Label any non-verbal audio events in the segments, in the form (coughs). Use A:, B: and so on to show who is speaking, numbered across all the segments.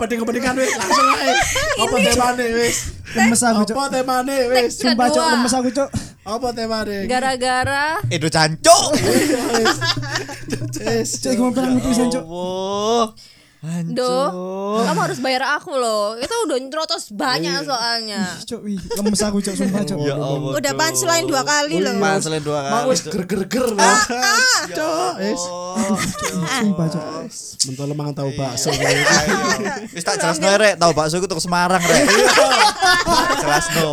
A: apa penting-pentingan wis langsung ae. (laughs) Apa temane wis?
B: Lemes aku, Cuk.
A: Apa temane wis?
B: Sumpah, Cuk,
C: Kedua.
B: lemes aku, Cuk.
A: Apa temane?
C: Gara-gara
D: Edo cancuk.
A: Wis.
B: Iku mau perang Cuk.
D: Allah.
C: Do, kamu harus bayar aku loh. Itu udah nyerotos banyak soalnya.
B: Cuk, wih, lemes aku, Cuk, sumpah, Cuk.
D: Ya Allah.
E: Udah punchline dua kali loh.
D: Punchline dua
A: Mau
D: kali.
A: wis ger-ger-ger lho. Cuk, wis.
B: Sumpah, Cuk.
A: Mentol mangan tahu bakso.
D: Wis tak jelas rek, tau bakso iku tuku Semarang rek. Jelas no.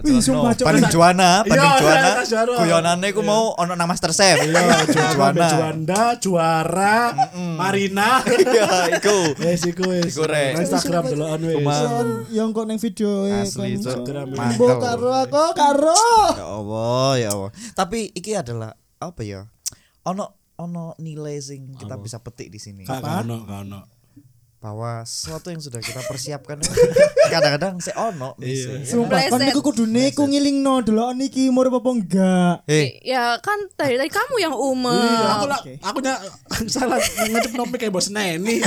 B: Wih, sumpah, Cuk.
D: Paling juana, paling
A: Iya,
D: juana.
A: iya.
D: Guyonane iku mau ono nang Master Chef.
A: Iya, juara,
D: Juana.
A: juanda, juara, Marina.
D: Iya, (laughs) iku.
A: Wis iku wis.
D: Iku, Rek.
A: Nang Instagram delokan wis.
D: Cuma-
B: Son, yang kok neng video e
D: Asli.
A: Instagram.
B: Mbok karo aku karo.
D: Ya Allah, ya Allah. Tapi iki adalah apa ya? Ono ono nilai sing kita bisa petik di sini.
A: Gak ono, gak ono.
D: Bahwa sesuatu yang sudah kita persiapkan (laughs) kadang-kadang se ono
A: Iya.
B: Sumpah, kan
C: Meleset.
B: iku kudune iku ngilingno delokan iki umur apa enggak.
D: Eh,
C: Ya kan tadi tadi kamu yang
A: Iya,
C: umel.
A: aku lah, aku nya (laughs) salah ngecep nomik kayak bos neni. (laughs)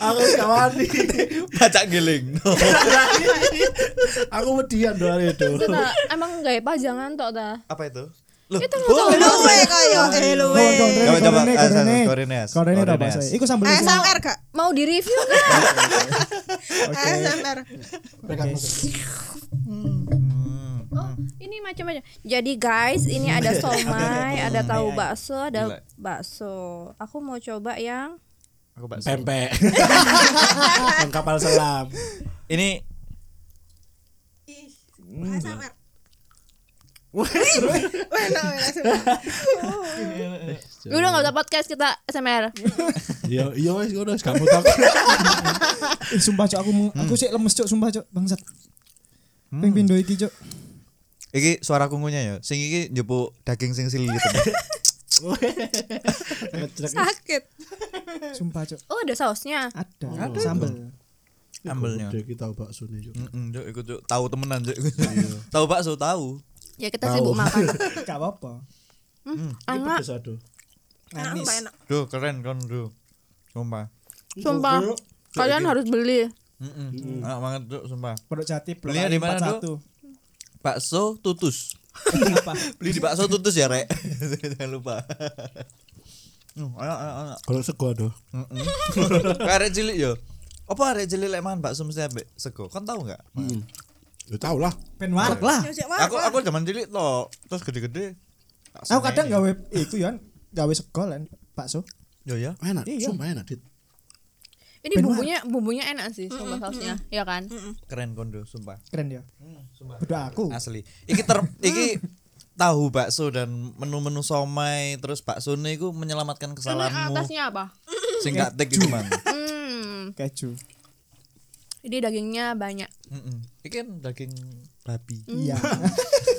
A: aku gak wani.
D: baca giling.
A: aku median doang itu.
C: Emang gak pajangan tok ta.
D: apa itu? Loh,
C: Itu
D: oh,
E: Luwe kaya eh luwe.
B: Kau
D: Coba, coba,
B: korene, korene.
D: korene,
B: Korene, bahasa.
D: As.
B: Iku sambel
E: ASMR gak?
C: Mau di review kan?
E: ASMR.
C: Oh, ini macam-macam. Jadi guys, ini ada (laughs) somai, ada tahu bakso, ada bakso. Aku mau coba yang
D: Aku bakso.
A: Pempek. (laughs) Yang kapal selam.
D: Ini
E: ASMR.
C: Udah gak usah podcast kita SMR
A: Iya, iya ngono, wis gak mutok.
B: Ih, sumpah cok aku meng- aku sih lemes cok sumpah cok bangsat. Ping pindo iki cok.
D: iki suara kungunya ya. Sing iki njupuk daging sing sili gitu. (laughs)
E: Sakit.
B: Sumpah cok.
C: Oh ada sausnya
B: Ada, sambel.
D: Ambelnya.
A: Udah kita tahu bakso nih.
D: Heeh, Cuk, iku Cuk. Tahu temenan, Cuk. (laughs) Tahu bakso, tahu.
C: Ya kita sibuk makan (laughs)
B: Gak apa-apa.
A: Ini
C: Enak
A: pedes aduh.
E: Enak,
B: Manis.
E: sumpah enak.
D: Duh, keren kan, duh. Sumpah.
C: Sumpah Kalian harus beli
D: Heeh. Enak banget, Cuk, sumpah.
B: Produk jati
D: Belinya di mana, Duk? Bakso tutus.
B: Apa? (laughs)
D: Beli di bakso tutus ya, Rek. Jangan lupa. Hmm, enak, enak, enak.
A: Kalau sego aduh.
D: Heeh. Arek cilik yo. Apa arek cilik lek mangan bakso mesti ambek sego? Kan tahu enggak?
A: Ya tau lah.
B: Ben warek lah.
E: Ya, Cek, wah,
D: Aku aku zaman cilik to, terus gede-gede.
B: Aku kadang gawe iku ya, gawe sego lan bakso.
D: Yo ya.
A: Enak,
B: Iya.
A: sumpah enak, Dit.
C: Ini bumbunya bumbunya enak sih Sumpah sausnya Ya kan
D: Keren kondo, sumpah.
B: Keren ya.
D: Sumpah.
B: Udah aku.
D: Asli. Iki ter iki tahu bakso dan menu-menu somai terus bakso ini iku menyelamatkan
C: Ini
D: kesalahanmu.
C: atasnya apa?
D: Sing gak tek gitu man. (laughs)
C: Hmm
B: Keju.
C: Ini dagingnya banyak
D: Heeh. Iki kan daging babi.
B: Iya.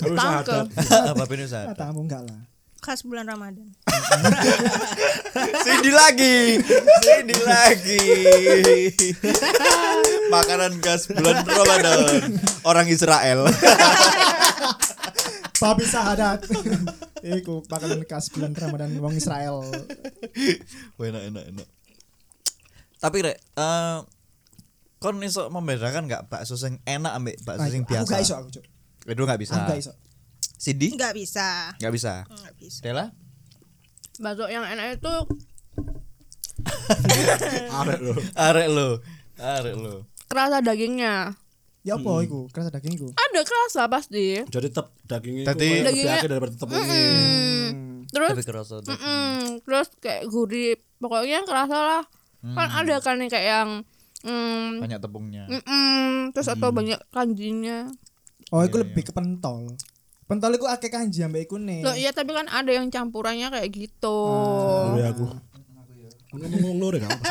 A: Harus
C: Tangke
A: ada.
D: babi ini usah.
B: Katamu enggak lah.
E: Khas bulan Ramadan. (laughs)
D: Cindy lagi. Cindy lagi. (laughs) Makanan khas bulan Ramadan. Orang Israel. (laughs)
B: Babi sahadat. Iku makanan khas bulan Ramadan wong Israel.
D: Enak enak enak. Tapi rek, eh kon iso membedakan nggak bakso sing enak ambek bakso sing
B: Aku
D: biasa?
B: gak iso aku, Cuk.
D: Itu nggak bisa.
B: Aku gak iso.
D: Cindy?
E: Enggak bisa.
D: Nggak bisa.
E: Enggak bisa.
D: Dela?
C: Bakso yang enak itu (laughs)
A: Arek loh.
D: Arek lo. Arek lo.
C: kerasa dagingnya
B: Ya apa iku? Kerasa daging iku.
C: Ada kerasa pasti
A: Jadi tetep dagingnya
D: Tadi-
A: itu lebih
C: Dagingnya-
A: akeh daripada tetep ini.
C: Hmm. Terus
D: Tapi kerasa daging.
C: mm, Terus kayak gurih Pokoknya kerasa lah Kan ada kan yang kayak yang mm,
D: Banyak tepungnya.
C: mm, Terus atau banyak kanjinya
B: Oh, iku lebih ke pentol. Pentol iku akeh kanji ambek iku nih.
C: Loh iya tapi kan ada yang campurannya kayak gitu
A: Luwe aku. Ngomong loro kan. (laughs)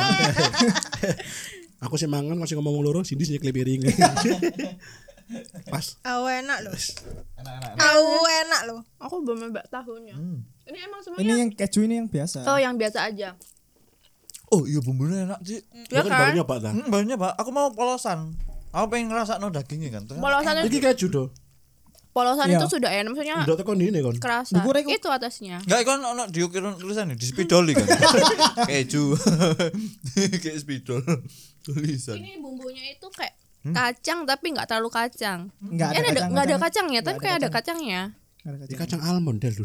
A: Aku sih mangan masih ngomong loro, Cindy sih piring. (laughs) Pas.
E: Awu enak loh.
D: Enak-enak.
E: Awu enak loh.
C: Aku belum mbak tahunya Ini emang
B: Ini
C: semuanya
B: yang keju ini yang biasa.
C: Oh yang biasa aja
D: Oh iya bumbunya enak sih.
C: Ya
A: Kan
C: kan
A: baru nyoba ta.
D: Hmm, banyak pak. Aku mau polosan. Aku pengen ngerasa no dagingnya kan. Ternyata
C: Polosannya
A: Iki keju do.
C: polosan
B: Iya.
C: itu sudah enak maksudnya
A: Udah tekan ini kon.
C: kerasa.
B: Dukur iku-
C: Itu atasnya.
D: Enggak kan ono diukir tulisan di spidol kan. (laughs) Keju. (laughs) Kayak spidol. Tulisan.
C: Ini bumbunya itu kayak kacang tapi nggak terlalu kacang.
B: Enggak
C: Ya,
B: ada
C: ada
B: kacang,
C: nggak ada
B: kacang.
C: kacangnya,
B: Nggak
C: tapi
B: ada
C: kayak ada
B: kacang.
C: kacangnya.
B: Nggak ada
A: Ini
B: kacang.
A: kacang almond dulu.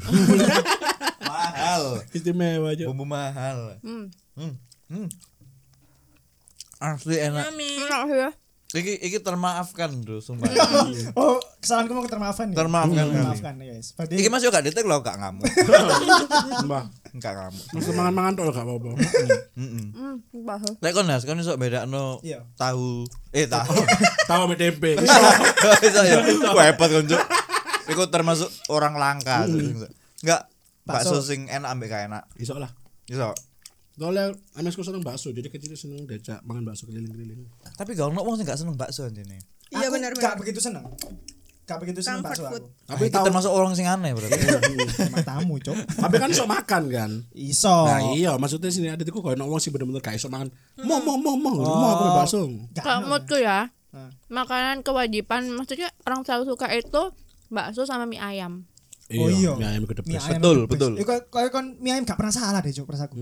A: (laughs)
D: Mahal.
A: Istimewa aja.
D: Bumbu mahal.
C: Hmm.
D: Hmm. Hmm. Asli enak.
E: Yummy.
C: Enak ya.
D: Iki iki termaafkan tuh sumpah. (laughs)
B: Oh, kesalahanku mau termaafkan ya.
D: Termaafkan kali.
B: Termaafkan ya, guys. Berarti
D: Iki masih gak detek loh gak ngamuk. (laughs)
A: Mbah.
D: Enggak ngamuk.
A: Masih mangan-mangan tok gak apa-apa.
D: Heeh.
C: Hmm, bahas.
D: Lek kon Nas, kon iso bedakno
B: Iya.
D: tahu eh tahu.
A: Tahu ame tempe. (laughs)
D: Iso ya. Hebat kon, Cuk. Iku termasuk orang langka. Enggak bakso
B: Bakso.
D: sing enak ambek gak enak.
A: Iso lah.
D: Iso.
A: Soalnya amesku seneng bakso, jadi kecil seneng becak mangan bakso keliling-keliling.
D: Tapi gak ono wong sing gak seneng bakso anjene.
E: Iya
B: Aku
E: benar
B: Gak
E: benar.
B: begitu seneng. Gak begitu seneng bakso aku.
A: Tapi
D: Tapi
A: tahu
D: termasuk orang sing aneh berarti.
B: Matamu, Cok.
A: tapi kan iso makan kan.
B: Iso.
A: Nah iya maksudnya sini ada tuh kalau wong sih bener-bener gak iso mangan. Mau mau mau mau mau aku bakso.
C: Kalau
B: ono.
C: menurutku ya,
B: Nah.
C: makanan kewajiban maksudnya orang selalu suka itu bakso sama mie ayam.
B: Oh iya.
A: Mie ayam
B: ayam
D: Betul, betul.
B: Iku koyo kon mie ayam gak pernah salah deh, Cok, perasaku.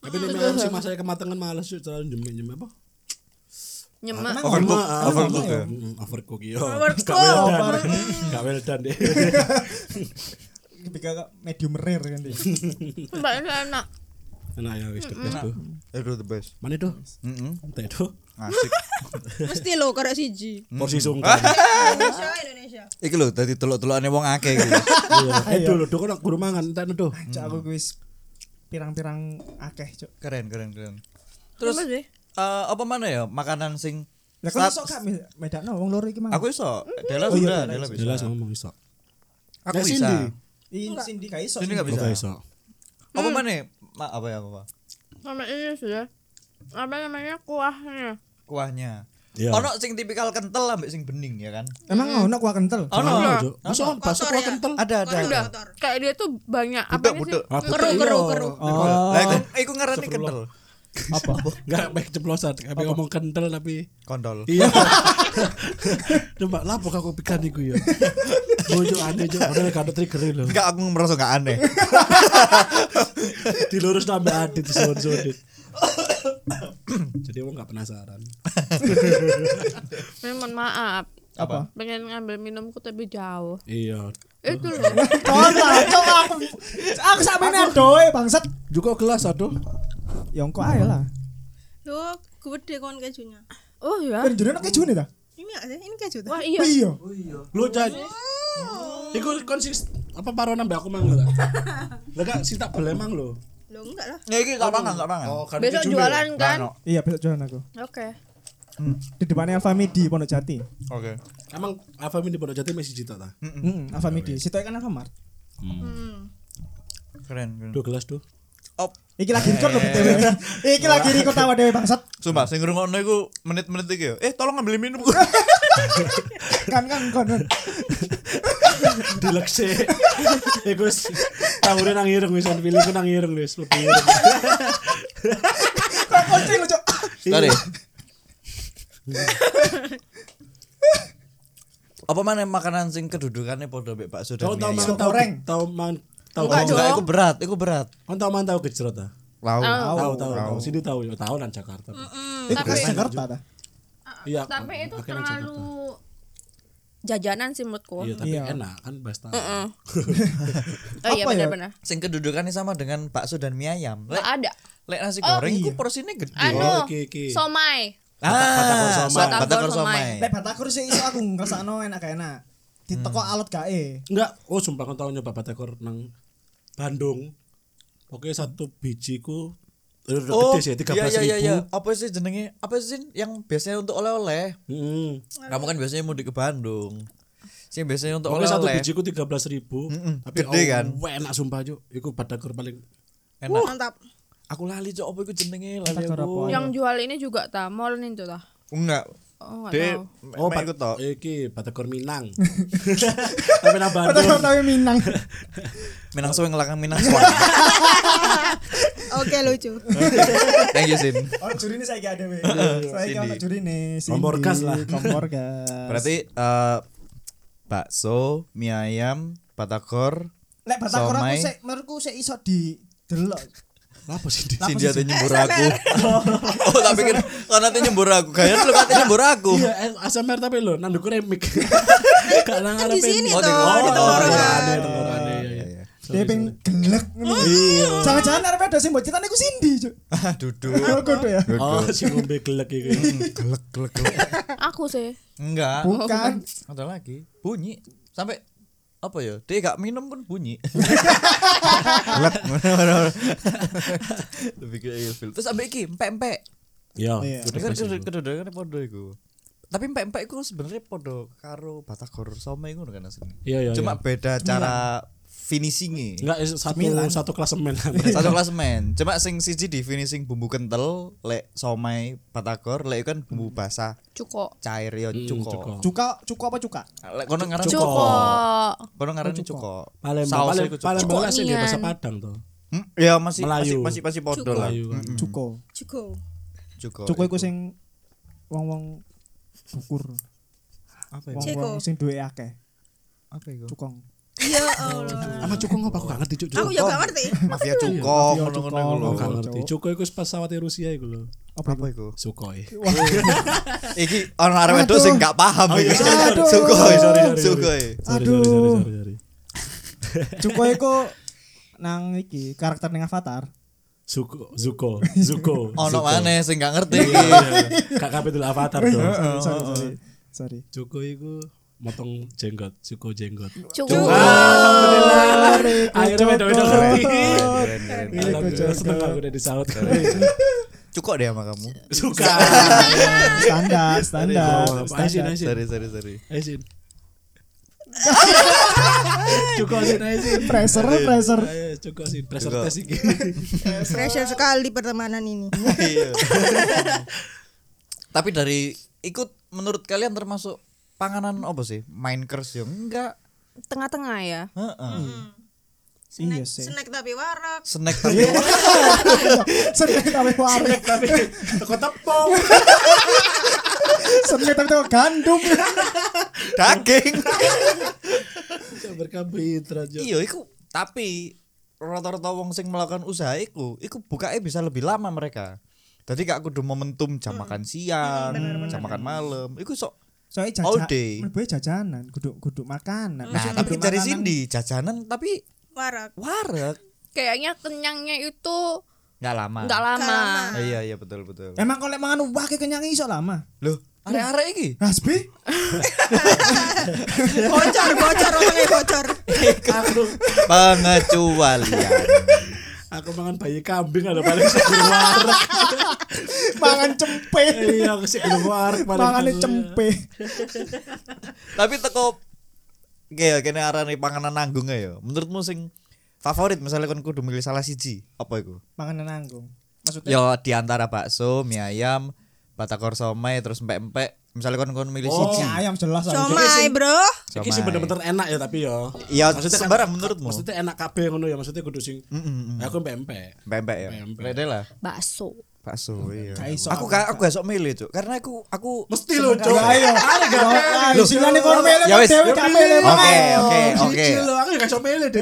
A: Tapi mie ayam sih masanya kematangan males sih terlalu jemik-jemik apa?
C: Nyemek.
B: Emang
D: Overcook,
A: Ah,
D: overcook ya.
A: Mm, Overcook iya.
E: Overcook.
A: Gak well done. Deh. (laughs)
B: Ketika medium rare kan dia.
C: Mbak ini enak.
A: Enak ya wis the best tuh.
D: Itu the best.
A: Mana tuh?
D: Heeh.
A: Entah itu.
D: Asik. (laughs)
E: Mesti lo karek siji.
A: Porsi sungkan. (laughs)
E: Indonesia Indonesia.
D: Iki lho dadi teluk-telukane wong akeh iki.
A: Iya. Eh dulu tuh kan guru mangan entar tuh.
B: Aku wis pirang-pirang akeh, Cok.
D: Keren, keren, keren.
C: Terus
D: Terus
C: sih?
D: eh apa mana ya makanan sing
B: Lah kan
D: Sat-
B: iso gak me- medakno wong loro iki mah.
D: aku iso Dela
B: Oh, iya,
D: sudah
B: Dela
D: Dela bisa
A: Jelas ngomong iso.
D: aku bisa
A: Cindy?
B: Ih, Cindy gak iso.
D: Cindy gak bisa.
A: Iso.
D: apa mana Ma, apa ya apa
C: Sama ini sih ya. Apa namanya kuahnya?
D: kuahnya
A: Iya.
D: ono sing tipikal kental ambek sing bening ya kan
B: Emang ono kuah kental?
D: ono
A: Ono, Cuk. Masa on bakso kuah
E: ya?
A: kental?
D: ada ada ada.
C: Kayak dia tuh banyak apa sih?
E: Keru, keru, keru.
B: Oh.
D: lah iku iku ngarani kental
B: Apa? (laughs)
A: Enggak baik ceplosan, tapi ngomong kental tapi
D: kontol
A: iya. (laughs) Coba lapo aku pikan iku ya. Bojo aneh jo, padahal gak ada trigger lho.
D: enggak aku merasa enggak aneh (laughs)
A: Dilurus nambah adit disodit. Jadi emang gak penasaran.
C: Mohon maaf.
B: Apa?
C: Pengen ngambil minumku tapi jauh.
A: Iya.
C: Itu loh.
B: Ora, Cok aku. Aku sakmene doe bangsat.
A: Juga gelas aduh.
B: Ya engko ae lah.
E: Lo gede kon kejunya.
C: Oh ya.
B: Kan jurene kejune ta?
E: Ini ada ini keju tuh.
C: Wah
B: Oh
C: iya.
B: iya.
A: Lu jadi Iku konsis apa paro nambah aku mang lho. Lah gak sih tak boleh mang lho.
E: Lo enggak lah.
D: ya iki tak pangan tak pangan
A: Oh, kan
C: Besok jualan kan?
B: Iya, besok jualan aku.
C: Oke.
B: Di depannya Alfamidi Pondok Jati.
D: oke
A: Emang Alfamidi di Pondok Jati masih cita ta?
B: Heeh, Alfamidi. Situ kan Alfamart.
E: Hmm.
D: keren keren
A: Duh gelas tuh.
D: op
B: Iki lagi record lho BTW. Iki lagi record tawa dewe bangsat.
D: sumpah sing ngrungokno iku menit-menit iki ya eh tolong ambil minum (laughs)
B: Kan kan kon. kon.
A: Dilekse. (laughs) Iku tawure nang ireng wis pilih ku nang ireng wis lebih ireng.
B: Kok kucing Cok.
D: Sorry. Apa mana makanan sing kedudukannya podo mbek bakso dan
A: Tahu tahu
D: mie
A: mangan
D: ayam?
A: tahu
B: goreng.
A: tahu mangan tahu
C: Enggak
A: tahu.
D: Enggak, itu berat, itu berat.
A: Kan tahu mangan tahu gejrot ta?
D: Tahu.
C: Tahu.
A: Tahu tahu tahu. Sini tahu ya tahu nang Jakarta.
B: Khas Jakarta ta?
A: Iya.
C: Tapi itu terlalu jajanan sih menurutku.
A: Iya, tapi
B: Iya.
A: enak kan pasta.
C: Heeh. (laughs) Oh iya
B: Apa ya?
C: benar-benar.
D: Sing kedudukannya sama dengan bakso dan mie ayam. Lek,
C: ada.
D: lek nasi goreng
B: iya.
D: itu porsinya gede.
C: Anu,
A: Oh, iki, iki.
C: somai.
D: Ah,
A: Batakor somai.
D: so- batakor
C: Batakor
D: somai.
B: Lek batakur sih iso aku ngrasakno enak gak enak. Diteko alot gae.
A: Enggak, oh sumpah kan tahu nyoba batakor nang Bandung. Oke satu biji ku eh, udah
D: Oh,
A: gede sih, tiga
D: iya
A: belas
D: iya iya iya.
A: ribu.
D: Apa sih jenenge? Apa sih yang biasanya untuk oleh-oleh?
A: Hmm.
D: Kamu kan biasanya mudik ke Bandung. Sing biasanya untuk
A: satu
D: oleh-oleh.
A: biji ku tiga belas ribu.
D: Mm-mm,
A: Tapi
D: gede kan?
A: oh, enak sumpah juk. Iku batakor paling
D: Enak.
E: Mantap.
D: Aku lali cok apa iku jenenge lali aku.
C: Yang jual ini juga ta, mall itu ta.
D: Enggak.
C: Oh
D: De.
A: Oh,
D: iku tok.
A: Iki batakor Minang. (laughs) Tapi nang Bandung.
B: tapi Minang. (laughs)
D: Minang suwe ngelakang Minang suwe. (laughs)
E: Oke lucu.
D: Thank you Sin.
B: Oh, jurine saiki ada we. Saiki
D: Cindy.
B: ono jurine. Cindy.
A: Kompor gas lah.
B: Kompor gas.
D: Berarti eh bakso, mie ayam, batagor,
B: Lek batakor aku sik menurutku sik iso di delok.
A: Apa sih di
D: Cindy ate nyembur aku. oh, tak pikir kan ate nyembur aku. Gaya lu ate nyembur aku.
A: Iya, eh, ASMR tapi lo nanduk remik. (laughs)
E: Kan di sini toh,
A: Oh,
E: di tenggorokan.
A: tenggorokan, tenggorokan, iya, iya.
B: Dia ping gelek ngono. Jangan-jangan arep ada sing mbok critane ku Cindy, Cuk.
D: Ah, duduk.
B: Oh, kudu ya.
A: Oh, si ngombe gelek iki.
D: Gelek gelek gelek.
C: Aku sih.
D: Enggak.
B: Bukan.
D: Ada lagi. Bunyi sampai apa ya? Dia gak minum pun bunyi. Lebih kayak ilfil. Terus sampai iki empek-empek.
A: Yo,
B: Iya.
A: udah
D: Kan
A: pasti.
D: kedua-duanya podo iku. Tapi empek-empek iku sebenarnya podo karo batagor somai ngono kan asline.
A: Iya, iya.
D: Cuma
A: iya.
D: beda cara finishingnya.
A: enggak eh, satu
B: Cemilan.
A: satu klasemen. (laughs)
D: Satu kelas men. Cuma sing siji di finishing bumbu kental, lek somai batagor, lek kan bumbu basah
C: Cuko.
D: cair ya
A: Hmm,
D: cuko.
A: cuko.
B: Cuka, cuka apa cuka?
D: Lek kono ngaran
A: Cuko.
C: Cuko.
D: Kono ngaran
B: Oh, cuko.
D: cuko.
A: Palembang,
D: Sausnya
A: Palembang,
D: cuko.
C: Cuko
A: bahasa. Padang tuh.
D: Hmm, Ya masih
A: Melayu.
D: masih masih masih podo
E: Cuko.
D: lah.
A: Melayu kan.
B: Cuko.
E: Cukup.
D: Cuko.
B: Cuko iku sing wong-wong bukur.
D: apa ya?
B: Wong-wong sing duwe akeh.
D: Apa iku?
B: Cukong.
E: Ya Allah.
A: Sama cukup apa aku gak ngerti cuk.
E: Aku juga gak ngerti.
D: Mafia cuko
B: Mafia
D: ngono-ngono iku lho.
A: Oh, gak ngerti. Cuko iku pesawat Rusia iku lho.
B: Apa
D: Apa iku?
A: Sukhoi. (laughs)
D: Iki ono arek wedok sing gak paham iki.
B: Aduh.
D: Sukhoi,
A: Sorry, sorry, sorry.
D: Sukhoi.
A: Sorry, sorry,
B: Aduh.
A: sorry, sorry, sorry.
B: Cuko iku nang iki karakter ning Avatar.
A: Zuko, Zuko, Zuko. (laughs)
D: Ono
A: Zuko.
D: maneh sing gak ngerti iki.
A: Kak kabeh dulu avatar (laughs) dong.
B: sorry, sorry. Sorry.
A: Cuko iku motong jenggot, Zuko jenggot.
C: Cuko.
A: Alhamdulillah. Akhirnya beda beda ngerti.
D: Keren, keren.
A: Alhamdulillah seneng aku udah disaut.
D: Cukup deh sama kamu.
A: Suka.
B: Standar, standar.
A: Aisin. Aisin.
D: Sorry, sorry, sorry.
A: Aisin. (laughs) Cuko Aisin, Aisin.
B: Pressure, pressure.
A: Cuko Aisin. Pressure
D: Cuko.
A: test iki.
E: Pressure sekali pertemanan ini.
D: Iya. Tapi dari ikut menurut kalian termasuk panganan apa sih? Minecraft ya enggak.
C: Tengah-tengah ya.
D: Heeh.
B: Iya
E: Snack,
B: sih.
E: snack tapi warak.
D: Snack tapi
B: Seneng (laughs) tapi warek.
A: Tapi (laughs) kok tepung. (laughs)
B: Seneng tapi teko gandum.
D: daging.
A: Berkarbohidrat. Jo.
D: iya, iku tapi rata-rata wong sing melakukan usaha iku, iku bukanya bisa lebih lama mereka. Jadi gak kudu momentum jam makan siang, jam makan malam. Iku sok
B: Soalnya
D: All
B: jajan,
D: day.
B: mlebu jajanan, kudu kudu makanan.
D: Nah,
B: Maksud
D: tapi dari sini jajanan tapi
E: Warak.
D: wareg
C: Kayaknya kenyangnya itu
D: nggak lama.
C: nggak lama.
E: Nggak lama.
D: Eh, iya iya betul betul.
B: Emang kalau mangan wake kenyang iso lama.
D: Loh, arek-arek iki.
B: Rasbi?
E: Bocor, bocor, orangnya bocor.
D: Pengecualian.
A: Aku mangan bayi kambing ada paling seger warak.
B: mangan cempe.
A: Iya, aku seger warak aku.
B: cempe.
D: tapi teko kayak kene arane panganan nanggung ya. Menurutmu sing favorit misalnya kon kudu milih salah siji, apa iku?
B: Mangan nanggung. Maksudnya
D: Yo di antara bakso, mie ayam, batagor somai terus empek-empek. Misalnya kon kon milih
A: Oh.
D: siji.
B: Ya, ayam jelas lah.
E: Somai, Bro.
A: Iki sih bener-bener enak ya tapi yo.
D: Iya,
A: Maksudnya kan-
D: sembarang menurutmu.
A: Maksudnya enak kabeh ngono ya, maksudnya kudu sing Aku pempek.
D: Empek ya.
A: Empek.
D: Beda lah.
C: Bakso.
D: Bakso iya.
B: Gak iso
D: Aku
B: aku.
D: gak aku gak sok milih, Cuk. Karena aku aku
A: Mesti lo, Cok.
B: Ayo. Ayo, silane kon mele
A: Ya wis,
B: gak.
D: Oke, oke, oke.
A: Aku juga iso milih deh,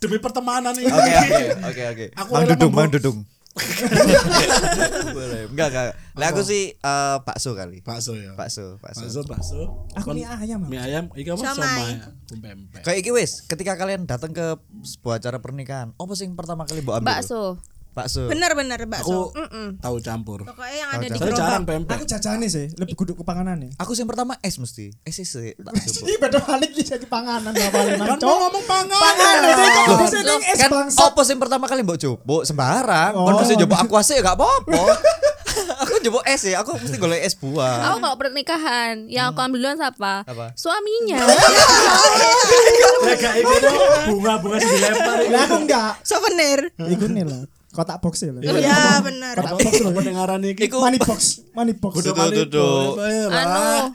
A: demi pertemanan ini.
D: Oke, oke, oke, oke.
A: Aku
D: Dudung, Dudung. Boleh. Enggak, enggak. Lah aku sih eh, bakso kali.
A: Bakso ya.
D: Bakso, bakso.
A: Bakso, bakso.
B: Aku mie ayam.
A: Mie ayam, iki apa? Aku pempek.
D: Kayak iki wis, ketika kalian datang ke sebuah acara pernikahan, apa sih yang pertama kali mbok ambil?
C: Bakso.
D: Bakso.
E: Bener bener bakso.
A: Aku tahu campur.
E: Pokoknya yang ada di
A: Saya jarang
E: gerobak.
A: pempek.
B: Aku jajane sih, lebih kudu ke panganan nih.
D: Aku sih yang pertama es mesti. Es es sih. (laughs)
B: Ini beda balik iki jadi panganan gak paling
A: Kan mau ngomong pangan.
B: Panganan itu kok bisa ning es
D: kan
B: bangsa.
D: apa sih yang pertama kali mbok coba sembarang. Kon
B: Oh.
D: mesti coba aku asik ya gak apa-apa. (laughs) aku coba es ya, aku mesti golek es buah.
C: Aku kalau pernikahan, yang aku ambil duluan siapa?
D: Apa?
C: Suaminya. (laughs)
A: Tuh bunga-bunga sing dilempar.
B: Lah aku enggak.
E: Souvenir.
B: Iku nih lah. Kotak box ya lah.
E: Iya bener.
B: Kotak box loh.
A: Pendengaran iki.
D: Iku
B: Money box, money box.
A: Kudu
D: Duduk, duduk.
C: anu,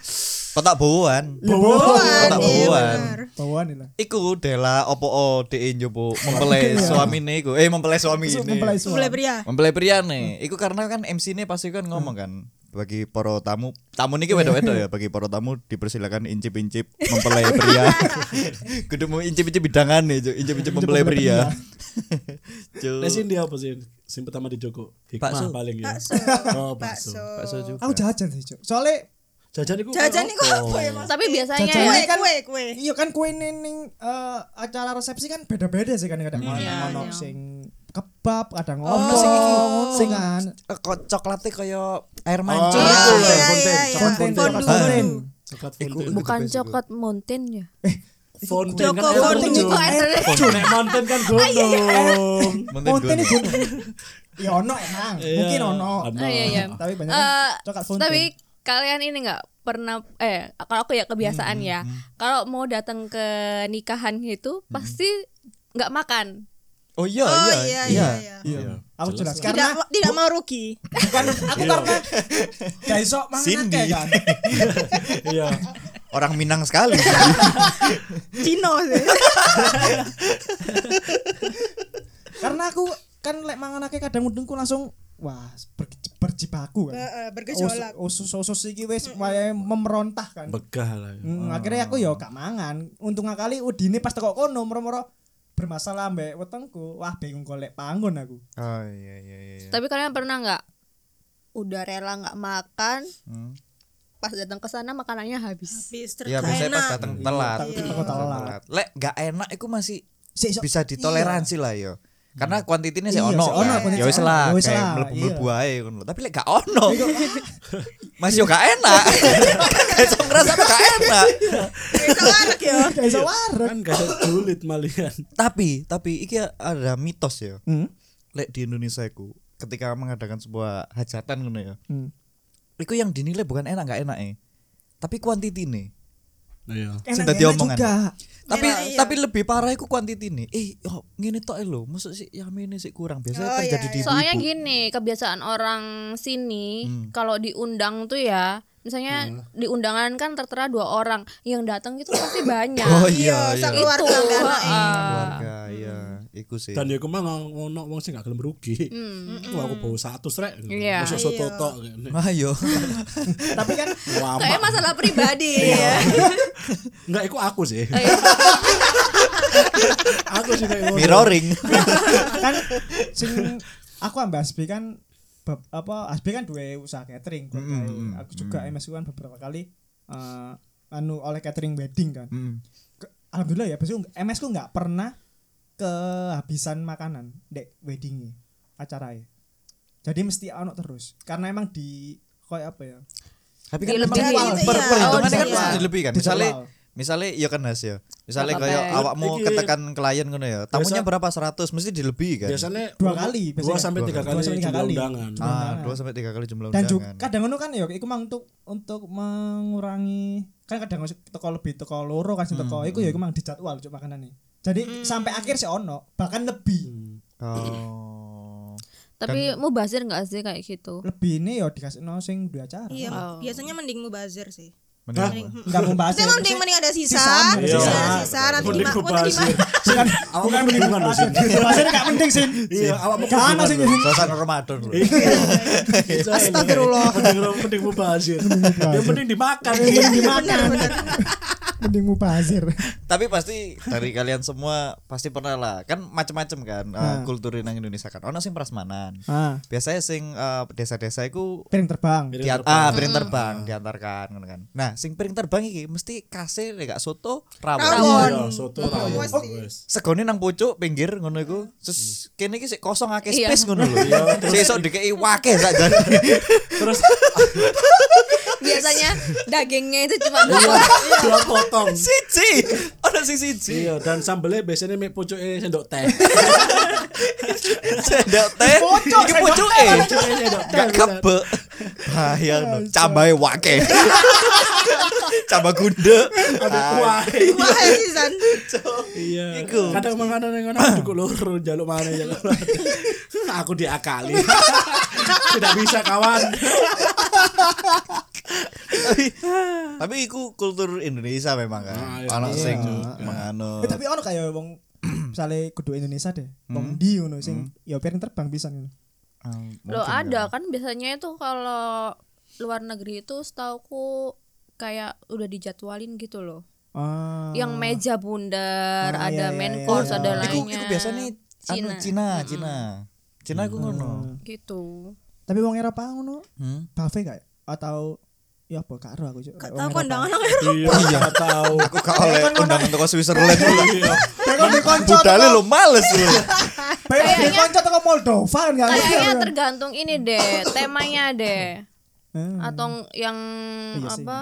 D: kotak bauan.
E: Buan,
D: Kotak
E: iya.
B: Bawaan nih lah.
D: Iku dela opo o de njobo mempelai suamine iku. Eh mempelai suamine.
B: Mempelai suami.
E: Mulai pria.
D: Mempelai pria nih. Iku karena kan MC ini pasti kan ngomong kan. Bagi para tamu tamu niki wedok-wedok ya bagi para tamu dipersilakan incip-incip mempelai pria (laughs) kudu mau incip-incip bidangan nih incip-incip mempelai pria (laughs) Cuk.
A: Sing dia apa sih? Sing pertama di Joko.
D: Bakso.
A: Hikmah paling ya.
E: Bakso. (laughs)
A: Oh, bakso.
E: Bakso.
D: bakso juga
B: Aku jajan sih, Cuk. Soalnya
A: Jajan iku.
E: Jajan iku apa ya, Mas?
C: Tapi biasanya
B: Jajan
C: ya
E: Kue,
B: kan-
E: kue, kue.
B: iya kan kue ning eh, acara resepsi kan beda-beda sih kan kadang ono ono
C: iya.
B: sing kebab, kadang
E: Oh,
B: ono
E: sing iki,
D: sing-
B: kan.
D: Eh, kok coklatnya kaya air
A: Oh,
D: mancur
E: Iya,
A: itu
E: iya,
A: ya,
E: iya,
A: fonten.
E: iya.
A: Coklat
B: Fonten,
A: fonten.
B: coklat
E: Fondu.
B: fonten.
A: Coklat fonten.
C: bukan coklat mountain ya.
A: Fonten
E: Joko
A: kan air
E: fonten
A: terjun? Nek mountain kan gunung.
B: Fonten itu Ya ono emang,
A: Iya.
B: mungkin ono.
C: Oh, iya, iya.
B: Tapi banyak
C: Eh,
B: kan coklat fonten.
C: Tapi kalian ini nggak pernah eh kalau aku ya kebiasaan ya kalau mau datang ke nikahan gitu pasti nggak makan
D: oh iya
E: Oh
D: iya
E: iya iya iya.
B: Iya. Aku jelas
E: Tidak
B: karena
E: tidak mau rugi.
B: bukan aku karena gak iso (laughs) mangan kan. (laughs)
A: Iya.
D: orang Minang sekali (laughs)
E: Cino sih.
B: Karena aku kan lek mangan akeh kadang udengku langsung wah ber, berjibaku kan.
E: Heeh, bergejolak.
B: Usus usus iki wis memerontah kan.
A: Begah lah. ya.
B: Hmm, akhirnya aku ya gak mangan. Untung kali udine pas teko kono moro-moro bermasalah mbek wetengku. Wah bingung golek panggon aku.
D: oh iya iya iya
C: tapi kalian pernah nggak udah rela nggak makan
D: Hmm.
C: pas datang ke sana makanannya habis
E: Habis
D: ya biasanya pas datang telat
B: Iya. Telat.
D: lek gak enak itu masih bisa ditoleransi lah yo karena kuantitinya sih
B: Iya,
D: ono
B: sik ono,
D: kan.
B: kuantiti
D: ya wis
B: ono.
D: lah
B: Ya
D: kayak mlebu-mlebu
B: iya.
D: ae ngono tapi lek gak ono (laughs) masih yo gak enak (laughs) gak iso ngerasa gak enak
E: anak ya.
B: Gak iso wareg.
A: Kan gak ada sulit malian.
D: tapi tapi iki ada mitos ya
B: Hmm.
D: lek di Indonesia iku ketika mengadakan sebuah hajatan ngono ya
B: Hmm.
D: iku yang dinilai bukan enak gak enak eh tapi kuantiti nih
A: Iya.
D: Dadi omongan.
B: juga.
D: tapi
E: Enak, iya.
D: tapi lebih parah iku kuantiti nih eh yo ngene tok lho maksud sih ya ini sih kurang biasanya
E: Oh,
D: terjadi
E: iya,
D: di
E: iya.
C: soalnya gini kebiasaan orang sini
D: Hmm.
C: kalau diundang tuh ya misalnya di undangan kan tertera dua orang yang datang itu pasti (coughs) banyak
D: oh
E: Iya,
D: iya iya
C: Itu,
E: enggak enak.
C: ah.
D: keluarga iya iku sih
A: Dan ya aku mah ngono wong sing gak gelem rugi. Wah aku bawa satu rek.
C: Iya.
A: Masuk soto
E: Iya.
A: tok.
D: ayo (laughs)
B: Tapi kan
C: kayak masalah pribadi
D: Iya.
C: ya (laughs)
A: enggak iku aku sih.
C: Oh, iya. (laughs)
A: aku sih kayak
D: mirroring
B: kan sing aku ambek Asbi kan bab- apa Asbi kan dua usaha catering
D: Mm, mm,
B: aku juga MS kan beberapa kali eh, anu oleh catering wedding kan. Ke- alhamdulillah ya pasti MS ku nggak pernah kehabisan makanan dek weddingnya acaranya jadi mesti ono terus karena emang di kayak apa ya
D: tapi kan memang
E: Gitu,
D: per-
E: iya.
D: perhitungannya
E: Oh,
D: kan
E: iya.
D: mesti dilebih kan misalnya misalnya iya kan Has ya misalnya kayak awakmu ketekan klien ngono ya tamunya
A: Biasa-
D: berapa 100 mesti dilebih kan
A: Biasanya
B: Dua kali,
A: Dua
B: biasanya.
A: sampai
D: Dua
A: tiga
B: kali. Dua
A: jumlah
B: kali.
A: undangan.
D: Ah
B: undangan.
D: dua sampai tiga kali jumlah
B: dan juga
D: undangan
B: kadang ono kan ya iku mang untuk untuk mengurangi kan kadang teko lebih teko loro kan sing teko iku ya iku mang dijadwal cuk makanane jadi sampai akhir sih ono bahkan lebih
D: oh
C: tapi mau bazir nggak sih kayak gitu
B: lebih ini ya dikasih no sing dua acara
E: Iya,
C: Oh.
E: biasanya mending mubazir sih.
D: mending
B: enggak mau bahas
E: mending mending ada sisa,
B: Sisa,
E: sisa,
A: iya.
E: sisa, nanti
A: Mending mubazir.
E: Nanti gimana?
B: bukan
A: bukan hubungan loh sih.
B: bahasanya enggak penting sih
A: Iya, awak mau
B: Gak ada sih
D: suasana Ramadan bro
E: Astagfirullah.
A: Mending mending mubazir. Yang penting dimakan.
B: mending dimakan mending mau bazir
D: tapi pasti dari kalian semua pasti pernah lah. Kan macam-macam kan uh, kultur nang Indonesia kan. Ono sing prasmanan.
B: Ah.
D: Biasanya sing uh, desa-desa iku
B: piring terbang.
A: Piring
D: Dian-
A: terbang.
D: ah piring terbang diantarkan ngono kan. Nah sing piring terbang iki mesti kasih lek gak soto rawon.
E: Rawon.
A: Iya, soto rawon. Wes.
D: segone nang pucuk pinggir ngono iku. Terus kene iki sik kosong akeh
C: Iya.
D: space ngono lho. Sik esuk dikeki wake sak jan
A: Terus (laughs)
C: biasanya dagingnya itu cuma dua
A: dua potong. (laughs)
D: siji ono sing siji
A: Iya, dan sambelnya biasanya mek pucuke sendok teh.
D: sendok teh
B: Pucuk,
D: iki pucuke
A: teh.
D: gak kebek bahaya no cambahe wake (laughs) cambah gunde
A: Wah,
E: Wah, sisan.
A: iya. Kadang makanan yang ngono cukup loro jaluk mana jaluk. (laughs) Aku diakali. Tidak bisa kawan.
D: Tapi tapi iku kultur Indonesia memang kan
A: Ah, iya.
D: ono
B: Iya.
D: sing
B: Iya.
D: mengano
B: Eh, tapi ono kayak wong (clears throat) misalnya kudu Indonesia deh wong di ngono sing ya piring terbang bisa ngono
D: Ah,
C: Loh
D: mungkin
C: ada
D: ya.
C: kan biasanya itu kalau luar negeri itu setauku kayak udah dijadwalin gitu loh.
B: Ah.
C: Yang meja bundar,
B: Ah,
C: ada
B: iya,
C: main
B: iya,
C: course,
B: iya.
C: ada
D: Iku
C: lainnya.
D: iku biasanya anu
C: Cina.
D: Cina, Cina. Cina iku ngono.
C: Gitu.
B: Tapi wong Eropa ngono,
D: Hmm.
B: buffet kayak atau ya apa gak ero aku Cuk.
E: Gak
B: Wong
E: tahu
B: Eropa.
E: kondangan
A: Iya, enggak tahu.
D: Aku gak oleh undang toko Switzerland
A: Iya.
B: Kayak kon dikonco
D: Budale lo males lo.
B: Kayak dikonco teko Moldova kan gak ngerti
C: Kayaknya tergantung ini deh, temanya deh.
B: Hmm.
C: Atau yang
B: Iya
C: apa?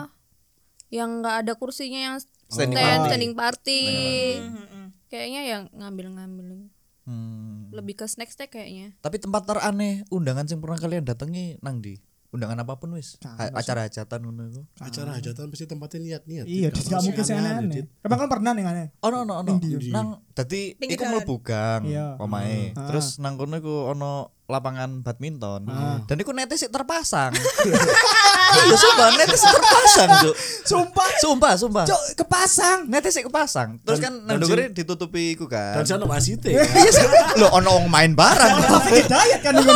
C: Yang nggak ada kursinya yang
D: Standing
C: stand,
D: party.
C: standing party. Kayaknya yang ngambil-ngambil.
D: Hmm.
C: Lebih ke snack snack kayaknya.
D: Tapi tempat teraneh undangan sing pernah kalian datangi nang di? Undangan apa pun wis.
B: Nah,
D: Acara hajatan ngono iku.
A: Acara hajatan pasti tempatnya niat-niat.
B: Iya,
A: Gak
B: gak mungkin sih aneh-aneh. Emang kan pernah nih aneh.
D: Ono ono ono. Nang dadi iku mlebu gang
B: Iya.
D: omahe.
B: Ah.
D: Terus nang kono iku ono lapangan badminton. Dan iku nete sik terpasang. (laughs) Iya sumpah nete sik terpasang, Cuk.
B: Sumpah,
D: Sumpah, sumpah.
B: Cuk, kepasang.
D: Nete sik kepasang. Terus kan nang
A: dan
D: ndukure ditutupi iku kan.
A: Dan sana wasite.
D: Iya. Lho ono wong main barang.
B: Kan iku.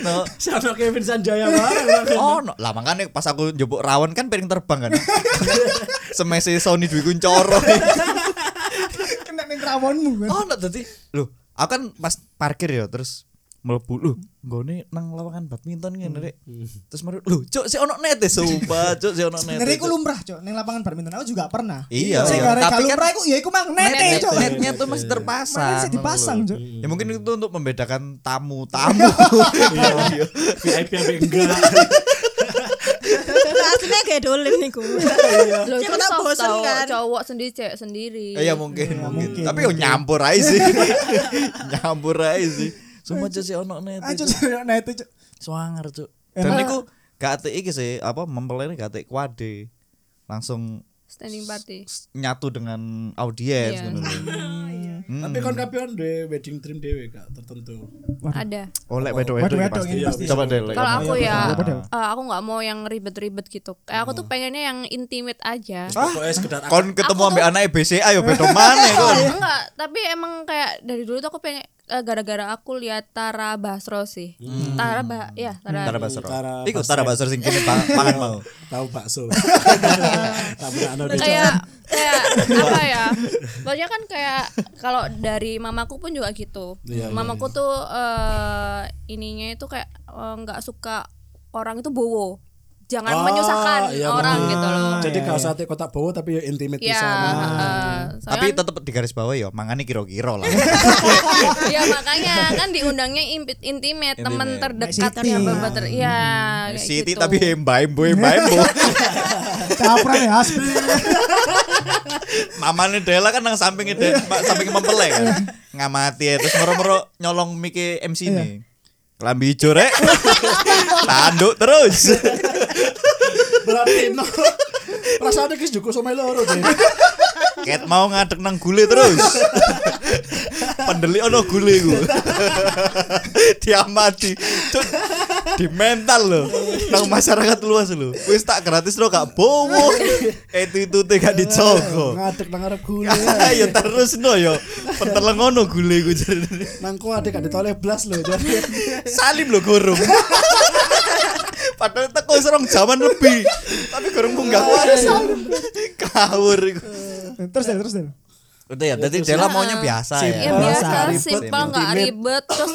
D: Ono. (laughs)
A: Sana Kevin Sanjaya bareng.
D: Ono. Lah makanya pas aku njupuk rawon kan piring terbang kan. (laughs) Semese Sony Dwi Kuncoro.
B: Kena ning rawonmu kan.
D: Ono dadi lho, aku kan pas parkir ya terus mlebu lho, nggone nang lapangan badminton ngene rek. Terus mari lho, cuk sik ono nete sumpah, (laughs) cuk sik ono nete.
B: Sebenarnya iku lumrah, Cuk. Ning lapangan badminton aku juga pernah.
D: Iya,
B: Sing
D: iya. Tapi kan
B: lumrah iku ya iku mang nete,
D: net,
B: Cuk.
D: netnya tuh masih terpasang.
B: Makanya sih dipasang, Cuk.
D: Ya mungkin itu untuk membedakan tamu-tamu. (laughs) Iya.
A: VIP apa (laughs) enggak.
E: Aslinya kayak dolim niku.
C: Loh,
E: Siapa bosen
C: tau,
E: kan?
C: cowok sendiri cewek sendiri.
D: Iya mungkin, mungkin. Tapi yo nyampur aja sih. nyampur aja sih. Sumpah cuk sih ono net.
B: Aja Cuk, nete, Cuk.
D: Swanger cuk. Dan
B: Emang-
D: niku gak ate iki sih apa mempelai gak ate kuade. Langsung
C: Standing party.
D: nyatu dengan audiens
C: Iya.
D: ngono lho. (laughs) Hmm.
A: Tapi kon kabeh duwe wedding dream dhewe gak tertentu.
C: Ada.
D: Oleh wedo wedo
B: pasti.
D: Coba deh.
C: Kalau
B: Iya,
C: aku ya,
B: betul.
C: eh, aku nggak mau yang ribet-ribet gitu. Kayak aku tuh pengennya yang intimate aja.
D: Kon ketemu ambek anak BCA yo bedo mana (laughs) kon.
C: Enggak, tapi emang kayak dari dulu tuh aku pengen eh, gara-gara aku lihat Tara Basro sih. Tara ba ya, Tara.
D: Tara Basro.
A: Tara
D: Iku Tara Basro sing kene pa- pangan mau.
A: tahu bakso. (laughs) Tak pernah ada
C: kayak kayak apa ya? (laughs) Pokoknya kan kayak kalau dari mamaku pun juga gitu.
A: Iya,
C: mamaku tuh eh, ininya itu kayak eh, nggak suka orang itu bowo. Jangan
A: Oh,
C: menyusahkan
A: iya,
C: orang
A: bener.
C: gitu loh.
A: Jadi
B: iya,
A: kalau
B: iya.
A: sate kotak bawa tapi ya intimate
C: Ya,
A: pisan.
C: heeh.
D: Tapi
C: kan-
D: tetep di garis bawah yo mangani kira-kira lah.
C: ya makanya kan diundangnya im- intimate, teman terdekatnya
B: Siti.
C: bapak ter ya kayak
D: Siti
C: gitu.
D: tapi emba embo emba embo. (laughs)
B: Capra ya, Hasbi.
D: Mamane Dela kan nang sampingnya De, samping mempelai kan. Ngamati ya terus moro-moro nyolong mike MC ini. Kelambi hijau rek. (laughs) Tanduk terus.
A: Berarti no. Rasanya kis juga sama loro deh.
D: Ket mau ngadek nang gule terus. Pendeli ono gule ku. (laughs) Diamati. Cuk, (laughs) Di mental loh. Nang masyarakat luas loh. Wis tak gratis lo gak bowo. Itu itu teh gak dicogo. (laughs)
A: Ngadek nang arep gule.
D: Ayo (laughs) terus no yo. Penteleng ngono gule ku jadi.
A: Nang ku adek gak ditoleh blas. Jadi
D: Salim lo gurung. Padahal teko serong zaman lebih. Tapi gurung munggah wae. Kawur iku.
B: Terus deh, terus deh.
D: Udah ya, tadi Dela maunya biasa
C: ya
D: ya.
C: Biasa
A: nggak ribet,
C: simpel nggak ribet terus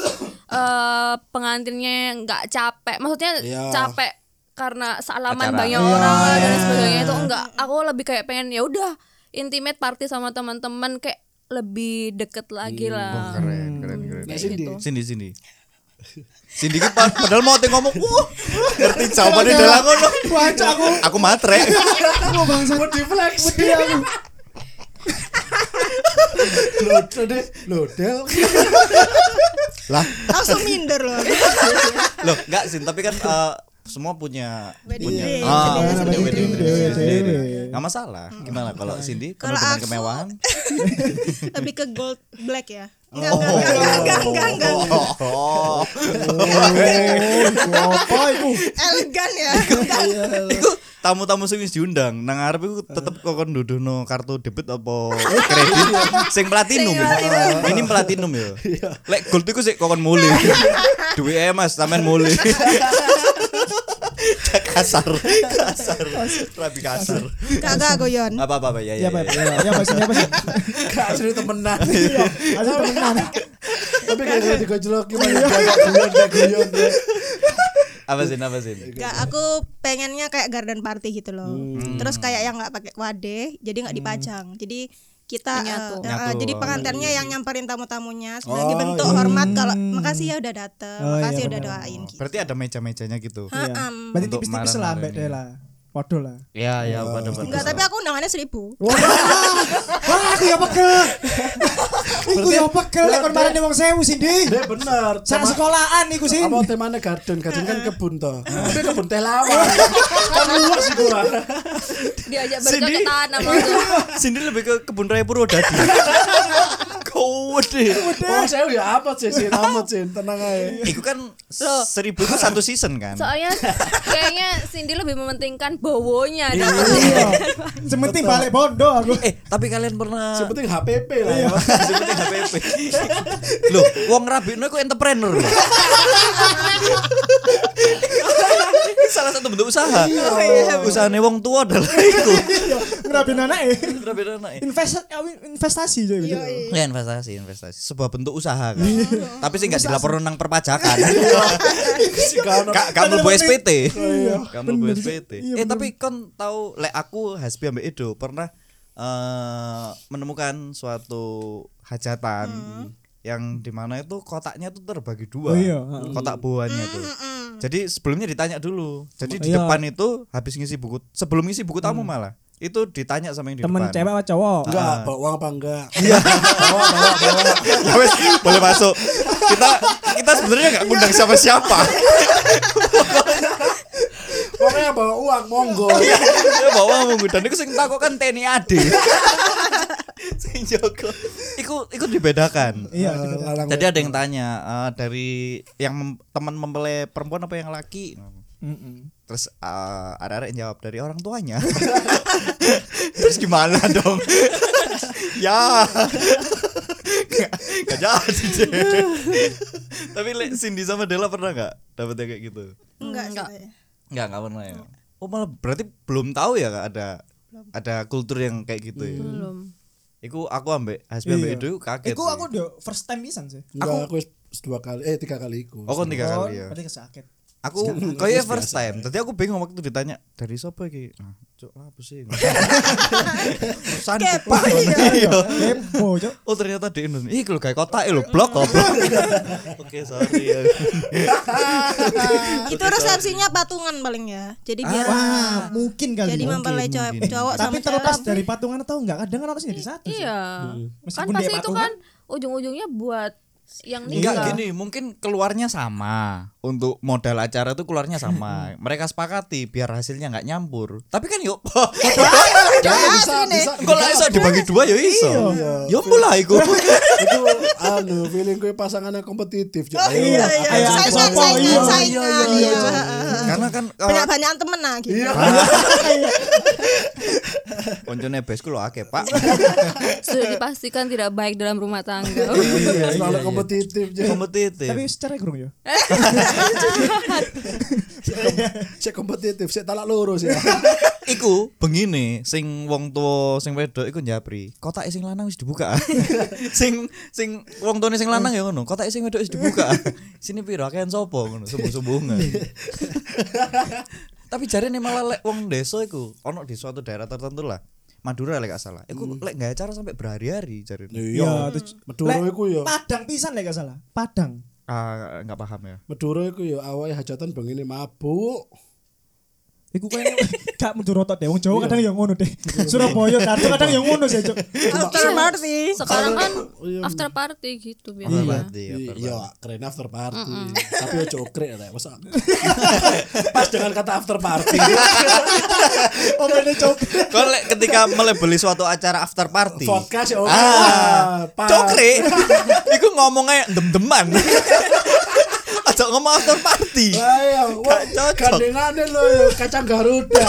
C: eh pengantinnya nggak capek maksudnya
A: Iya.
C: capek karena salaman
D: Acara.
C: banyak
B: Iya,
C: orang dan
B: iya,
C: sebagainya itu enggak aku lebih kayak pengen ya udah intimate party sama teman-teman kayak lebih deket lagi lah
D: Keren, keren, keren.
A: Nah,
C: Kayak
A: Cindy.
C: gitu.
D: Sini sini. Cindy pa- padahal mau teh ngomong, wah, ngerti jawabannya ngono.
B: Waca aku.
D: Aku matre.
B: Aku bangsa.
A: mau deflex.
B: Wedi aku.
A: Lo deh, lo del.
D: lah,
E: Langsung minder loh.
D: loh, enggak sih, tapi kan eh, semua punya
E: Wedding
D: punya ah, punya wedding dream
B: Dewe,
D: sendiri.
B: dewe.
D: Nggak masalah. Gimana kalau Cindy
E: Kalau
D: dengan
E: aku-
D: kemewahan? (laughs)
E: Lebih ke gold black ya. Enggak, enggak, enggak, enggak, enggak, enggak, enggak.
D: Oh,
B: Oh, apa iku?
E: Elegan ya.
D: Iku tamu-tamu sing wis diundang nang arep iku tetep kokon nuduhno kartu debit apa (laughs) kredit sing platinum. Ini platinum ya. Lek gold iku sik kokon mulih. (laughs) Duwe Mas sampean mulih. (laughs) (laughs) kasar kasar rabi kasar
E: Kagak guyon.
D: apa apa apa ya
B: Ya
D: ya,
B: apa
D: ya.
B: ya apa sih apa sih?
A: Asli temenan.
B: Iya, asli temenan.
A: Tapi kayak digojlok gimana ya.
D: apa sih apa sih
E: Gak, aku pengennya kayak garden party gitu loh.
D: Hmm.
E: Terus kayak yang nggak pakai wadah, jadi nggak dipajang. Jadi kita
C: Nyatu.
E: eh,
D: Nyatu.
E: jadi pengantinnya yang nyamperin tamu-tamunya sebagai
A: Oh,
E: bentuk
A: iya.
E: hormat kalau makasih ya udah dateng,
B: Oh,
E: makasih
B: iya,
E: udah doain gitu.
D: berarti ada meja-mejanya gitu
B: Iya.
E: Ha-am.
B: Berarti
D: Untuk
B: tipis-tipis lah mbak. Dela. Waduh lah.
D: ya ya pada pada
E: Enggak, tapi aku undangannya seribu.
B: Wah, wah aku ya pegel. Iku ya pegel lek kon marani wong sewu sih, Di.
A: Dek bener.
B: Sak sekolahan iku sih.
A: Apa temanya garden? Garden kan kebun toh. Tapi kebun teh lawan. Kan luas sih gua.
C: Diajak
D: Cindy.
C: bercocok tanam tuh.
D: Cindy lebih ke kebun raya Purwodadi (laughs) deh
A: Oh, saya ya apa sih sih amat sih tenang aja.
D: Iku kan seribu itu satu season kan
C: Soalnya kayaknya Cindy lebih mementingkan bowonya
B: Iya. Sementing (laughs) balik bondo aku.
D: eh tapi kalian pernah
A: Yang penting HPP lah ya. (laughs)
D: Sepenting HPP. Loh, wong rabikno iku entrepreneur (laughs) Salah satu bentuk usaha. Usahane wong tua adalah iku.
B: Ngerabin anake.
D: Rabikno anak.
B: Invest investasi juga.
D: Ya investasi, investasi. Sebuah bentuk usaha kan. Tapi sih enggak dilaporkan nang perpajakan.
A: Kan
D: kamu bu SPT.
B: Iya.
D: Kamu bu. SPT.
B: Iya,
D: Eh tapi kon tahu lek aku Hasbi ambek Edo pernah eh, menemukan suatu hajatan yang di mana itu kotaknya tuh terbagi dua.
B: Oh iya.
D: Kotak bawahnya tuh. Jadi sebelumnya ditanya dulu. Jadi di
B: Iya.
D: depan itu habis ngisi buku, sebelum ngisi buku tamu malah itu ditanya sama yang di
B: Temen
D: depan.
B: cewek apa cowok?
A: enggak bawa uang apa enggak? Iya. (laughs) bawa bawa bawa.
D: Ya wes, boleh masuk. Kita kita sebenarnya nggak ngundang siapa-siapa.
A: Pokoknya bawa uang monggo.
D: Iya, ya bawa monggo dan iku sing takok kan TNI AD. (laughs) (laughs) sing Joko. Iku iku dibedakan.
B: Iya,
A: Eh, lalang
D: Jadi ada yang tanya eh, dari yang mem- teman mempelai perempuan apa yang laki?
B: Mm-mm.
D: Terus eh, ada yang jawab dari orang tuanya. (laughs) Terus gimana dong? (laughs) ya. Gak, gak jadi. Tapi Le, Cindy sama Della pernah nggak dapet yang kayak gitu?
E: Enggak,
C: Enggak.
E: sih.
D: Enggak, enggak pernah ya. Oh malah berarti belum tahu ya Kak, ada ada kultur yang kayak gitu ya.
C: belum.
D: Iku aku ambek Hasbi ambek
B: Iya.
D: Edo kaget.
B: Iku aku udah first time pisan sih.
A: Enggak, aku wis dua kali eh tiga kali iku.
D: Oh, kon tiga
B: Oh,
D: kali ya.
B: Berarti kesakit.
D: Aku kayak first time. Tadi aku bingung waktu ditanya dari siapa iki? Nah, cok apa sih? Pesan
E: Kepo, iya. (laughs)
D: Iya.
B: Kepo, Cok.
D: Oh ternyata di Indonesia. Ih kalau kayak kota lho blok kok. (laughs) Oke, sorry ya.
E: Itu resepsinya patungan paling ya. Jadi biar
B: Wah, mungkin kali.
E: jadi mempelai cowok,
B: Tapi terlepas dari patungan atau enggak, kadang kan harus jadi satu. sih.
C: Iya. Kan pasti itu kan ujung-ujungnya buat yang
D: Enggak
C: nikah.
D: gini, mungkin keluarnya sama. Untuk modal acara itu keluarnya sama. (laughs) Mereka sepakati biar hasilnya nggak nyampur. Tapi kan yuk, (laughs)
A: Ya, bisa bisa.
D: kok lah iso dibagi dua ya iso.
A: Iya.
D: Ya mulai iku.
A: itu (laughs) anu feeling gue pasangannya kompetitif Cuk. Ayo,
B: iya, iya.
E: Saingan,
B: Sopo,
E: saingan,
B: iya, iya,
E: iya.
D: Karena kan
E: Banyak-banyak temen lah gitu.
A: Iya.
D: koncone besku lho akeh, Pak.
C: Sudah dipastikan tidak baik dalam rumah tangga.
A: Iya, selalu kompetitif Cuk.
D: Kompetitif.
B: Tapi secara gerung ya.
A: Saya kompetitif, saya talak lurus ya. (laughs)
D: Iku begini, sing wong tua sing wedok iku njapri. Kotake sing lanang wis dibuka. (laughs) sing sing wong tuane sing lanang ya ngono, kotake sing wedok wis dibuka. (laughs) Sini piro akehan sapa ngono, sumbung-sumbungan. Tapi jare nih malah lek wong desa iku ono di suatu daerah tertentu lah. Madura lek gak salah. Iku lek nggak acara sampai berhari-hari jare.
A: Iya,
B: terus-
A: Madura iku ya.
B: Padang pisan lek gak salah. Padang.
D: Ah, enggak paham ya.
A: Madura iku ya awake hajatan begini mabuk.
B: Iku kayaknya (laughs) gak menjurotot deh. Wong Jawa kadang yang ngono deh. Surabaya Kartu kadang yang ngono sih. (laughs)
E: After party.
C: Sekarang kan
A: Iya.
C: after party gitu
D: Iya.
C: biasanya.
D: Berarti ya.
A: Iya, keren after party. Tapi ya cokre ya, masa. (laughs) Pas dengan kata after party.
B: Oh, ini Cok.
D: Kau lek ketika melebeli suatu acara after party.
A: Sih oke.
D: Ah,
A: Pas.
D: cokre. Iku ngomongnya dem-deman. Aja ngomong after party.
A: Ayo, gandengane lo ya kacang Garuda. (laughs)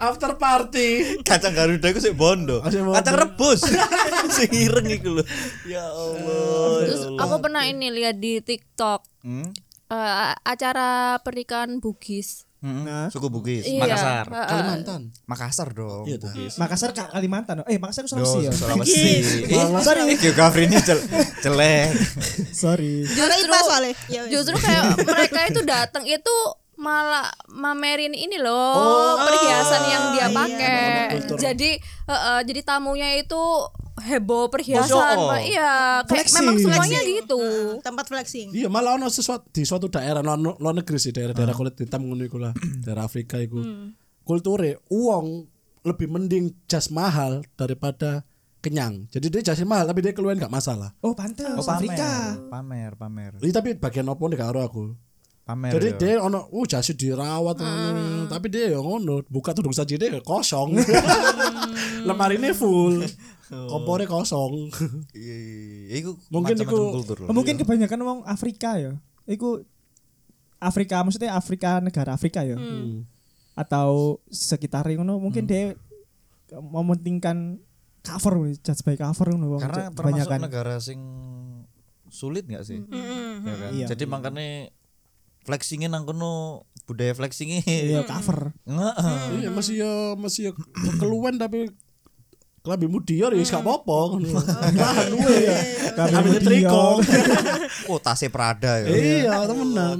A: After party.
D: Kacang Garuda iku sik bondo.
A: Oh, sik bondo.
D: Kacang rebus. (laughs) sing ireng iku lho. Ya Allah. ya
C: Terus
D: Allah.
C: aku pernah ini lihat di TikTok
D: Hmm?
C: eh, acara pernikahan Bugis.
B: Nah.
D: Suku Bugis.
C: Iya.
D: Makassar.
A: Kalimantan.
D: Makassar dong.
A: Iya, tuh.
B: Makassar Ka- Kalimantan. Eh, Makassar Sulawesi ya.
D: Sulawesi. Eh,
B: Sorry.
D: geografinya jel- jelek.
B: Sorry.
C: Justru
E: soalnya. Ya, wes.
C: justru kayak mereka itu datang itu malah mamerin ini loh
A: Oh.
C: perhiasan yang dia
E: iya.
C: pakai.
A: Kultur.
C: Jadi heeh, jadi tamunya itu heboh perhiasan. Pak. Iya, kayak
B: Flexing.
C: memang semuanya
E: Flexing.
C: gitu.
E: Heeh, tempat flexing.
A: Iya malah ono sesuatu di suatu daerah luar, luar negeri sih daerah-daerah kulit hitam ngono iku lah daerah Afrika iku kulture uang lebih mending jas mahal daripada kenyang jadi dia jasnya mahal tapi dia keluar nggak masalah
B: Oh, pantes
D: Oh,
B: Afrika.
D: pamer. Pamer, pamer.
A: Iya tapi bagian apa nih karo aku
D: Pamer.
A: jadi
D: yo.
A: dia ono uh jasnya dirawat ngono. tapi dia ya ngono buka tudung saja dia ya kosong (laughs) lemari ini full kompornya kosong (laughs)
D: Iya, iya, iya. Iku
A: Mungkin iku-.
B: Oh, mungkin kebanyakan wong Afrika ya. Iku Afrika maksudnya Afrika negara Afrika ya. Atau sekitar ngono mungkin dia mementingkan cover judge by cover ngono wong
D: Karena termasuk
B: kebanyakan.
D: negara sing sulit nggak sih? Ya kan?
B: Iya.
D: Jadi makanya flexingin nang kono budaya flexingin.
B: Iya cover.
D: Heeh.
A: iya masih ya masih ya keluhan tapi lebih mudior ya gak apa-apa ngono. Lahan luwe ya.
B: Kami
A: Ambil
B: mudior.
A: triko. (laughs)
D: Oh, tasnya Prada ya.
A: Iya, temenan.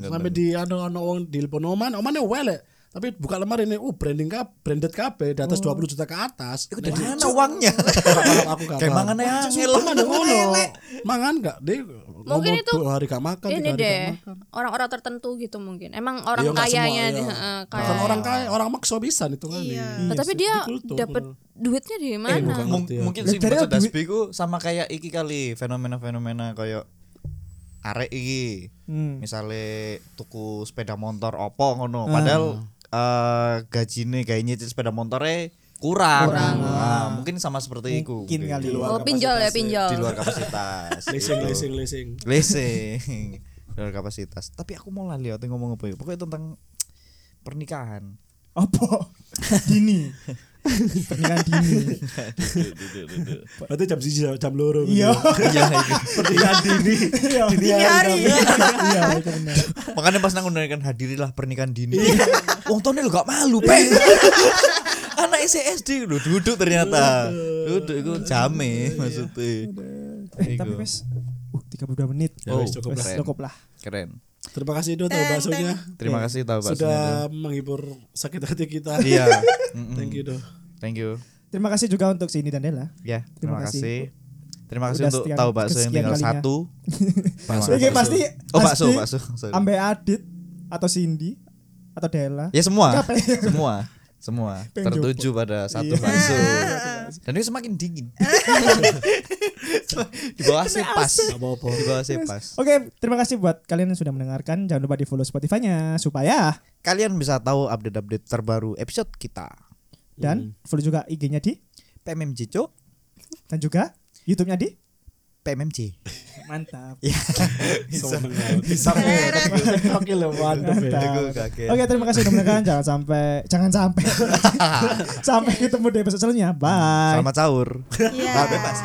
A: Sampai di anu anu wong di oman, oman ya welek. Tapi buka lemari ini, uh branding kap, branded kabeh di atas 20 juta ke atas.
D: Iku dari mana uangnya?
A: aku gak
D: Kayak mangan
A: ya ngono. Mangan gak deh.
C: Mungkin itu
A: hari gak makan,
C: Ini deh,
A: makan.
C: orang-orang tertentu gitu mungkin. Emang orang
A: Iya, semua,
C: kayanya
A: iya. Bukan orang kaya, orang makso bisa nih tuh
E: Iya.
C: Nah, tapi dia dapat duitnya di
A: Eh,
C: mana?
A: bukan.
D: Mung-
A: ngerti ya.
D: mungkin
B: duit-
D: dasbi ku sama kayak iki kali fenomena-fenomena kayak arek iki
B: Hmm.
D: misalnya tuku sepeda motor opo ngono padahal eh gajine nyicil sepeda motornya kurang, Nah, mungkin sama seperti itu
B: Mungkin kali.
C: Oh, pinjol ya, pinjol.
D: di luar kapasitas (laughs)
A: Leasing,
D: Gitu.
A: leasing, leasing.
D: leasing di luar kapasitas tapi aku mau lali ate ngomong apa ya pokoknya tentang pernikahan
B: Apa? (laughs) Dini. Pernikahan dini.
A: Berarti jam siji jam loro.
B: Iya. (laughs)
D: iya itu
A: Pernikahan dini.
B: Iya.
A: Dini hari.
B: Iya,
D: makanya pas nang kan hadirilah pernikahan dini wong tuane lo gak malu pe (laughs) anak SD lo duduk ternyata duduk itu jame maksudnya
B: Eh, tapi wes uh 32 menit.
A: Ya, wes, cukup
D: lah.
B: cukup lah.
D: keren
A: Terima kasih Do tahu baksonya.
D: terima kasih tahu baksonya
A: Sudah menghibur sakit hati kita.
D: iya. (laughs)
A: Thank you Do.
D: thank you
B: Terima kasih juga untuk Cindy dan Della.
D: ya
B: Terima
D: terima
B: kasih.
D: kasih terima kasih
B: Udah
D: untuk tahu bakso yang tinggal
B: kalinya.
D: satu (laughs)
A: Bakso,
B: Oke, pasti
D: oh bakso bakso sorry.
B: Ambe Adit atau Cindy atau Della.
D: ya semua
B: Capek.
D: semua (laughs) semua.
B: Pengen
D: tertuju pada satu
B: Iya.
D: bakso. (laughs) Dan ini semakin dingin. (laughs) Di bawah pas.
A: Gak apa-apa.
D: di bawah pas.
B: Oke, terima kasih buat kalian yang sudah mendengarkan. Jangan lupa di follow Spotify-nya supaya
D: kalian bisa tahu update-update terbaru episode kita.
B: Dan follow juga IG-nya di
D: PMMJ Cok
B: dan juga YouTube-nya di
D: PMMJ (laughs)
B: Mantap. (laughs)
A: Bisa. Bisa. Oke lo mantap ya.
B: Oke, terima kasih sudah mendengarkan. Jangan sampai jangan sampai (laughs) sampai ketemu di episode selanjutnya. Bye.
D: Selamat sahur.
E: Iya.
D: Bebas.